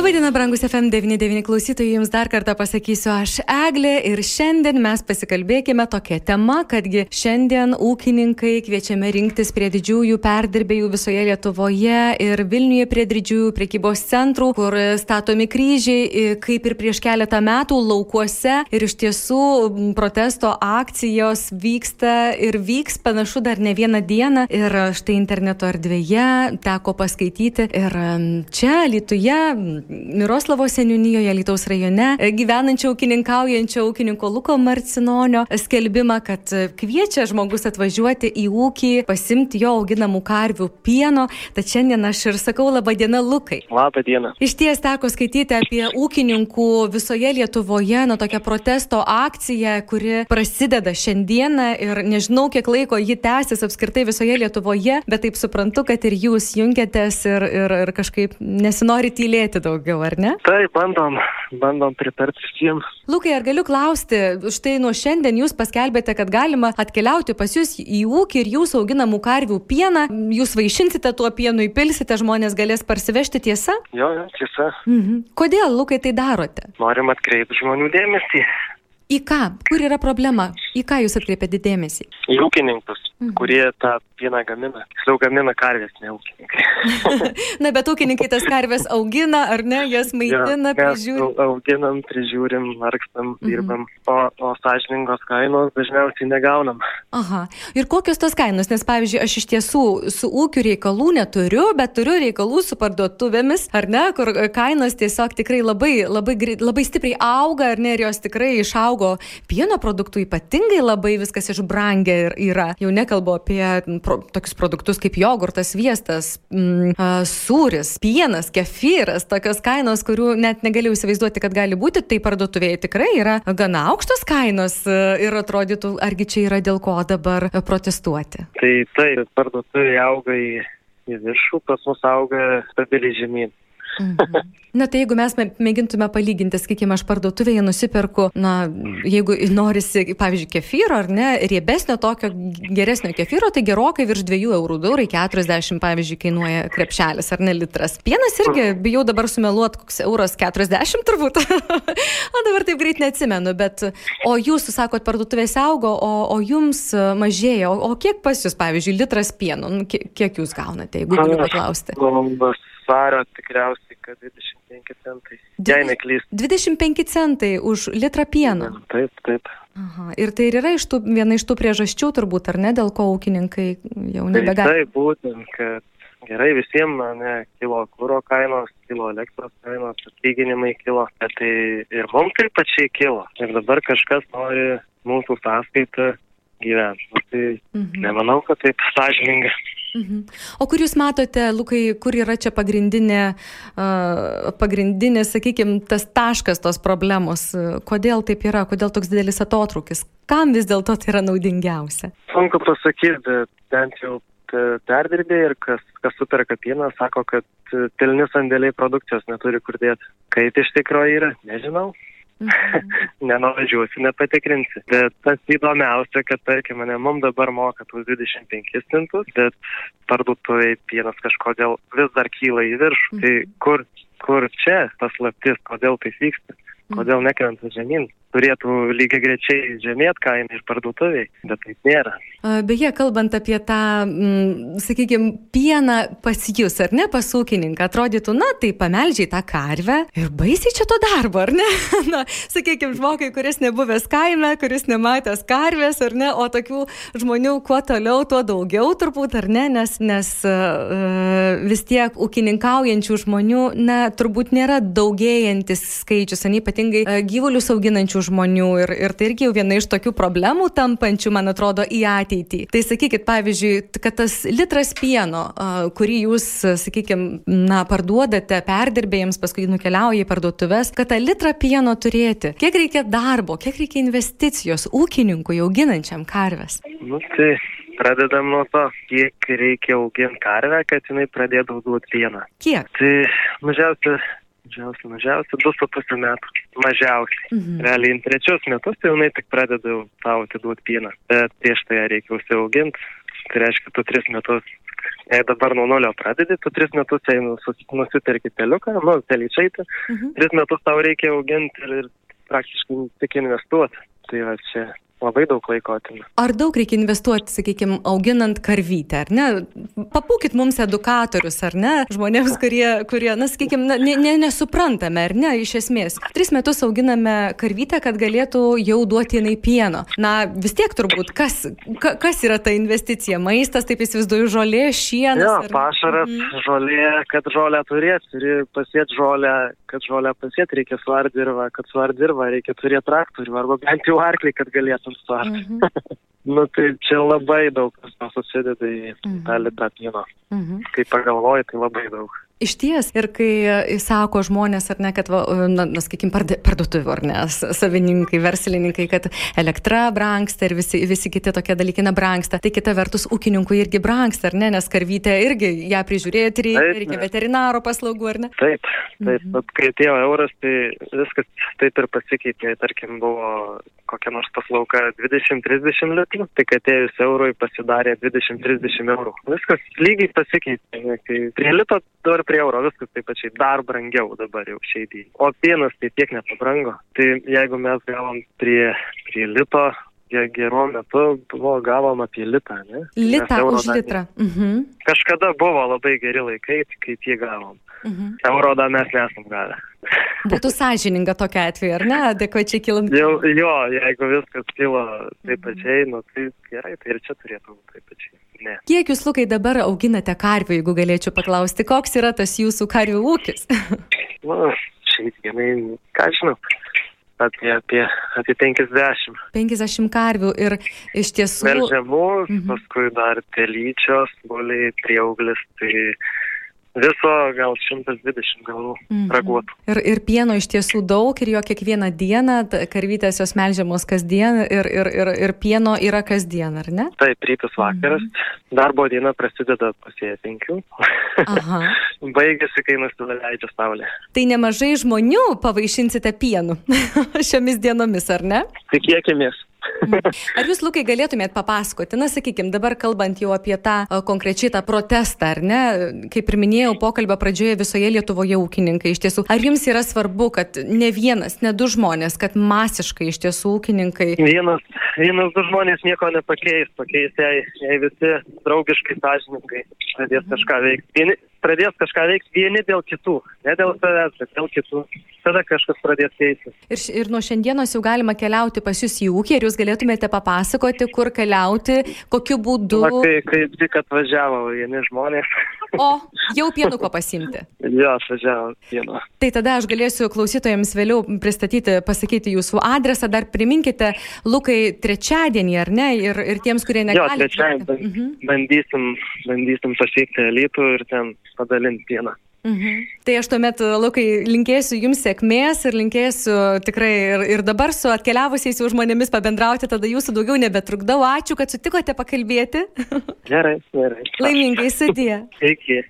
Labadiena, brangus FM99 klausytojai, jums dar kartą pasakysiu aš Eglė ir šiandien mes pasikalbėkime tokią temą, kadgi šiandien ūkininkai kviečiami rinktis prie didžiųjų perdirbėjų visoje Lietuvoje ir Vilniuje prie didžiųjų prekybos centrų, kur statomi kryžiai, kaip ir prieš keletą metų laukuose. Ir iš tiesų protesto akcijos vyksta ir vyks panašu dar ne vieną dieną. Ir štai interneto erdvėje teko paskaityti ir čia Lietuvoje Miroslavo seniūnijoje Lietuvos rajone gyvenančio ūkininkaujančio ūkininko Luko Marcinonio skelbimą, kad kviečia žmogus atvažiuoti į ūkį, pasimti jo auginamų karvių pieno. Tad šiandien aš ir sakau labą dieną Lukai. Labą dieną. Iš ties teko skaityti apie ūkininkų visoje Lietuvoje, na tokią protesto akciją, kuri prasideda šiandieną ir nežinau, kiek laiko ji tęsis apskritai visoje Lietuvoje, bet taip suprantu, kad ir jūs jungiatės ir, ir, ir kažkaip nesinori tylėti daug daugiau, ar ne? Taip, bandom, bandom pritarti visiems. Lukai, ar galiu klausti, štai nuo šiandien jūs paskelbėte, kad galima atkeliauti pas jūs į ūkį ir jūsų auginamų karvių pieną, jūs vaišinsite tuo pienu, įpilsite, žmonės galės parsivežti tiesa? Jo, jo, tiesa. Mhm. Kodėl, Lukai, tai darote? Norim atkreipti žmonių dėmesį. Į ką? Kur yra problema? Į ką jūs atkreipėte dėmesį? Į ūkininkus, mhm. kurie tą pieną gamina. Tiksliau gamina karvės, ne ūkininkai. Na, bet ūkininkai tas karvės augina, ar ne? Jas maitina, ja, prižiūri. Auginam, prižiūrim, markstam, dirbam. Mhm. O, o sąžiningos kainos dažniausiai negaunam. Aha. Ir kokios tos kainos? Nes, pavyzdžiui, aš iš tiesų su ūkiu reikalų neturiu, bet turiu reikalų su parduotuvėmis, ar ne? Kur kainos tiesiog tikrai labai, labai, labai stipriai auga, ar ne? Ir jos tikrai išaugo pieno produktų ypatingai labai viskas išbrangę ir yra. Jau nekalbu apie pro, tokius produktus kaip jogurtas, sviestas, mm, sūris, pienas, kefyras, tokios kainos, kurių net negalėjau įsivaizduoti, kad gali būti, tai parduotuvėje tikrai yra gana aukštos kainos ir atrodytų, argi čia yra dėl ko dabar protestuoti. Tai taip, parduotuvėje auga į, į viršų, pas mus auga stabiliai žemyn. Mhm. Na tai jeigu mes mėgintume palyginti, sakykime, aš parduotuvėje nusiperku, na, jeigu norisi, pavyzdžiui, kefyro ar ne, riebesnio tokio geresnio kefyro, tai gerokai virš 2 eurų, 2 eurai 40, pavyzdžiui, kainuoja krepšelis ar ne litras. Pienas irgi, bijau dabar sumeluoti, koks euras 40 turbūt. o dabar taip greit neatsimenu, bet, o jūs, sakot, parduotuvėse augo, o, o jums mažėjo, o, o kiek pas jūs, pavyzdžiui, litras pieno, nu, kiek, jūs gaunate, jeigu galiu paklausti? Vasario tikriausiai, kad 25 centai. Jei neklystu. 25 centai už litrą pieno. Taip, taip. Aha. Ir tai ir yra iš tų, viena iš tų priežasčių turbūt, ar ne, dėl ko ūkininkai jau nebegali. Tai, būtent, kad gerai visiems, ne, kilo kūro kainos, kilo elektros kainos, atlyginimai kilo, bet tai ir mums taip pačiai kilo. Ir dabar kažkas nori mūsų sąskaitą gyventi. Nu, tai mhm. nemanau, kad taip sąžininga. Mhm. O kur jūs matote, Lukai, kur yra čia pagrindinė, pagrindinė sakykime, tas taškas tos problemos? Kodėl taip yra, kodėl toks didelis atotrukis? Kam vis dėlto tai yra naudingiausia? Sunku pasakyti, bet bent jau perdirbėjai ir kas, kas superka pieną, sako, kad pilni sandėliai produkcijos neturi kur dėti. Kaip iš tikrųjų yra, nežinau. Mhm. Nenuvažiuosi, nepatikrinsi. Bet tas įdomiausia, kad, tarkim, mane mums dabar moka tuos 25 centus, bet parduotuvėje pienas kažkodėl vis dar kyla į viršų. Mhm. Tai kur, kur čia paslaptis, kodėl tai vyksta, kodėl nekrenta žemyn? turėtų lygiai grečiai žemėt kaina ir parduotuviai, bet taip nėra. Beje, kalbant apie tą, m, sakykime, pieną pas jūs, ar ne, pas ūkininką, atrodytų, na, tai pameldžiai tą karvę ir baisiai čia to darbo, ar ne? na, sakykime, žmogui, kuris nebuvęs kaime, kuris nematęs karvės, ar ne, o tokių žmonių kuo toliau, tuo daugiau turbūt, ar ne, nes, nes uh, vis tiek ūkininkaujančių žmonių, na, turbūt nėra daugėjantis skaičius, ar ypatingai uh, gyvulius auginančių žmonių ir, ir tai irgi jau viena iš tokių problemų tampančių, man atrodo, į ateitį. Tai sakykit, pavyzdžiui, kad tas litras pieno, kurį jūs, sakykime, na, parduodate perdirbėjams, paskui nukeliauja į parduotuves, kad tą litrą pieno turėti, kiek reikia darbo, kiek reikia investicijos ūkininkui auginančiam karves? Nu, tai pradedam nuo to, kiek reikia auginti karvę, kad jinai pradėtų duoti pieną. Kiek? Tai mažiausia Mažiausiai, mažiausiai, du su pusę metų. Mažiausiai. Mhm. Realiai, trečius metus tai jinai tik pradeda tau atiduoti pieną. Bet prieš tai ją reikia užsiauginti, Tai reiškia, tu tris metus, jei dabar nuo nulio pradedi, tu tris metus einu, nusipirki teliuką, nu, telyčiaitį, mhm. tris metus tau reikia auginti ir, ir praktiškai tik investuoti. Tai va čia labai daug laiko atima. Ar daug reikia investuoti, sakykime, auginant karvytę, ar ne? Papūkit mums edukatorius, ar ne? Žmonėms, kurie, kurie na, sakykime, na, ne, ne, nesuprantame, ar ne, iš esmės. Tris metus auginame karvytę, kad galėtų jau duoti jinai pieno. Na, vis tiek turbūt, kas, ka, kas yra ta investicija? Maistas, taip įsivaizduoju, žolė, šienas. Jo, ar... pašaras, mhm. žolė, kad žolę turėti, turi pasėti žolę, kad žolę pasėti, reikia suardirvą, kad suardirvą reikia turėti traktorių arba bent jau arklį, kad galėtų startą. Mhm. nu tai čia labai daug kas susideda į mhm. tą litrą pieno. Mhm. Kai pagalvoji, tai labai daug. Iš ties, ir kai e, sako žmonės, ar ne, kad, va, e, na, na sakykime, parduotuvių, ar ne, savininkai, verslininkai, kad elektra brangsta ir visi, visi kiti tokie dalykai nebrangsta, tai kita vertus ūkininkui irgi brangsta, ar ne, nes karvytė irgi ją prižiūrėti reikia, taip, reikia veterinaro paslaugų, ar ne? Taip, taip, mhm. bet kai atėjo euras, tai viskas taip ir pasikeitė, tarkim, buvo kokia nors paslauga 20-30 litrų, tai atėjus eurui pasidarė 20-30 eurų. Viskas lygiai pasikeitė, kai prie lito dar prie euro, viskas taip pačiai dar brangiau dabar jau šiaip. O pienas tai tiek nepabrango. Tai jeigu mes gavom prie, prie lito, geru metu buvo gavom apie litą, ne? Litą už litrą. Mhm. Kažkada buvo labai geri laikai, kai tie gavom. Mhm. Euro dar mes nesam gavę. Būtų sąžininga tokia atveju, ar ne, adekvačiai kilant? Jau, jo, jeigu viskas kilo taip pačiai, nu, tai gerai, tai ir čia turėtų būti taip pačiai. Ne. Kiek jūs, Lukai, dabar auginate karvių, jeigu galėčiau paklausti, koks yra tas jūsų karvių ūkis? Na, šiaip dienai, ką žinau, apie, apie, apie 50. 50 karvių ir iš tiesų. Melžiamų, mhm. paskui dar telyčios, boliai, prieauglis, tai Viso gal 120 galų mhm. raguotų. Ir, ir pieno iš tiesų daug ir jo kiekvieną dieną, karvytės jos melžiamos kasdien ir, ir, ir, ir pieno yra kasdien, ar ne? Taip, rytas vakaras. Mhm. Darbo diena prasideda pusėje penkių. Baigėsi, kai nusileidžia saulė. Tai nemažai žmonių pavaišinsite pienu šiomis dienomis, ar ne? Tikėkimės. Ar jūs, Lukai, galėtumėt papasakoti, na, sakykime, dabar kalbant jau apie tą konkrečiai tą protestą, ar ne, kaip ir minėjau, pokalbio pradžioje visoje Lietuvoje ūkininkai iš tiesų, ar jums yra svarbu, kad ne vienas, ne du žmonės, kad masiškai iš tiesų ūkininkai. Vienas, vienas du žmonės nieko nepakeis, pakeis, jei, jei visi draugiškai, sąžininkai pradės kažką veikti. Vieni, pradės kažką veikti vieni dėl kitų, ne dėl savęs, bet dėl kitų. Tada kažkas pradės keistis. Ir, ir nuo šiandienos jau galima keliauti pas jūs į ūkį ir jūs galėtumėte papasakoti, kur keliauti, kokiu būdu. Na, kai, kaip tik atvažiavo vieni žmonės. O, jau pienuko pasimti. jo, atvažiavo pieno. Tai tada aš galėsiu klausytojams vėliau pristatyti, pasakyti jūsų adresą. Dar priminkite, Lukai, trečiadienį, ar ne? Ir, ir tiems, kurie negali. Jo, trečiadienį mhm. bandysim, bandysim pasiekti Lytų ir ten padalinti pieną. Mhm. Tai aš tuomet, Lukai, linkėsiu Jums sėkmės ir linkėsiu tikrai ir, ir dabar su atkeliavusiais jau žmonėmis pabendrauti, tada Jūsų daugiau nebetrukdau. Ačiū, kad sutikote pakalbėti. Gerai, gerai. Laimingai sudė. Iki.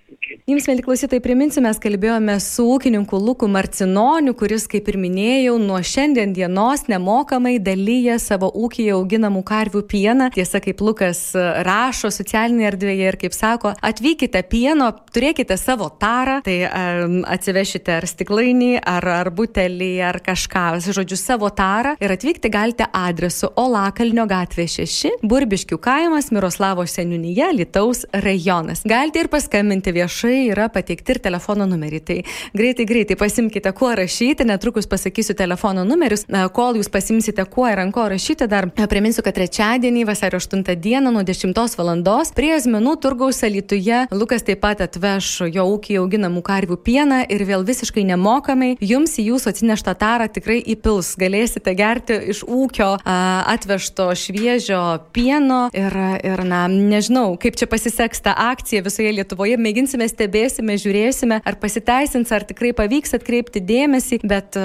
Jums, mėly klausytojai, priminsiu, mes kalbėjome su ūkininku Luku Marcinoniu, kuris, kaip ir minėjau, nuo šiandien dienos nemokamai dalyja savo ūkiją auginamų karvių pieną. Tiesa, kaip Lukas rašo socialinėje erdvėje ir kaip sako, atvykite pieno, turėkite savo tarą tai um, atsivešite ar stiklainį, ar, ar butelį, ar kažką, žodžiu, savo tarą ir atvykti galite adresu Olakalnio gatvė 6, Burbiškių kaimas, Miroslavo seniūnyje, Lietaus rajonas. Galite ir paskambinti viešai, yra pateikti ir telefono numeriai. Tai greitai, greitai pasimkite, kuo rašyti, netrukus pasakysiu telefono numerius, kol jūs pasimsite, kuo ir ant ko rašyti, dar priminsiu, kad trečiadienį, vasario 8 dieną nuo 10 val. prie Asmenų turgaus Alituje Lukas taip pat atveš jo ūkį auginamą auginamų karvių pieną ir vėl visiškai nemokamai jums į jūsų atsineštą tarą tikrai įpils. Galėsite gerti iš ūkio atvežto šviežio pieno ir, ir, na, nežinau, kaip čia pasiseks ta akcija visoje Lietuvoje. Mėginsime, stebėsime, žiūrėsime, ar pasiteisins, ar tikrai pavyks atkreipti dėmesį, bet,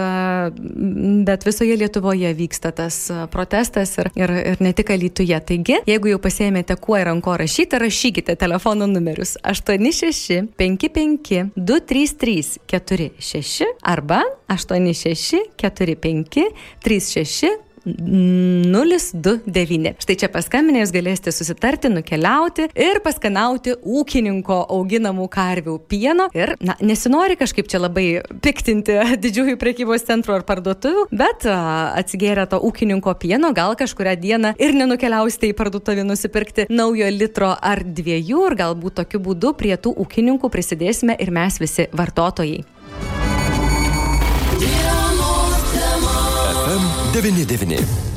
bet visoje Lietuvoje vyksta tas protestas ir, ir, ir ne tik Alytuje. Taigi, jeigu jau pasėmėte kuo ir ant ko rašyti, rašykite telefono numerius 86 55 233 46 arba 86 45 36 029. Štai čia paskambinę jūs galėsite susitarti, nukeliauti ir paskanauti ūkininko auginamų karvių pieno. Ir, na, nesinori kažkaip čia labai piktinti didžiųjų prekybos centrų ar parduotuvių, bet atsigėrę to ūkininko pieno, gal kažkuria diena ir nenukeliausite į parduotuvę nusipirkti naujo litro ar dviejų ir galbūt tokiu būdu prie tų ūkininkų prisidėsime ir mes visi vartotojai. 99.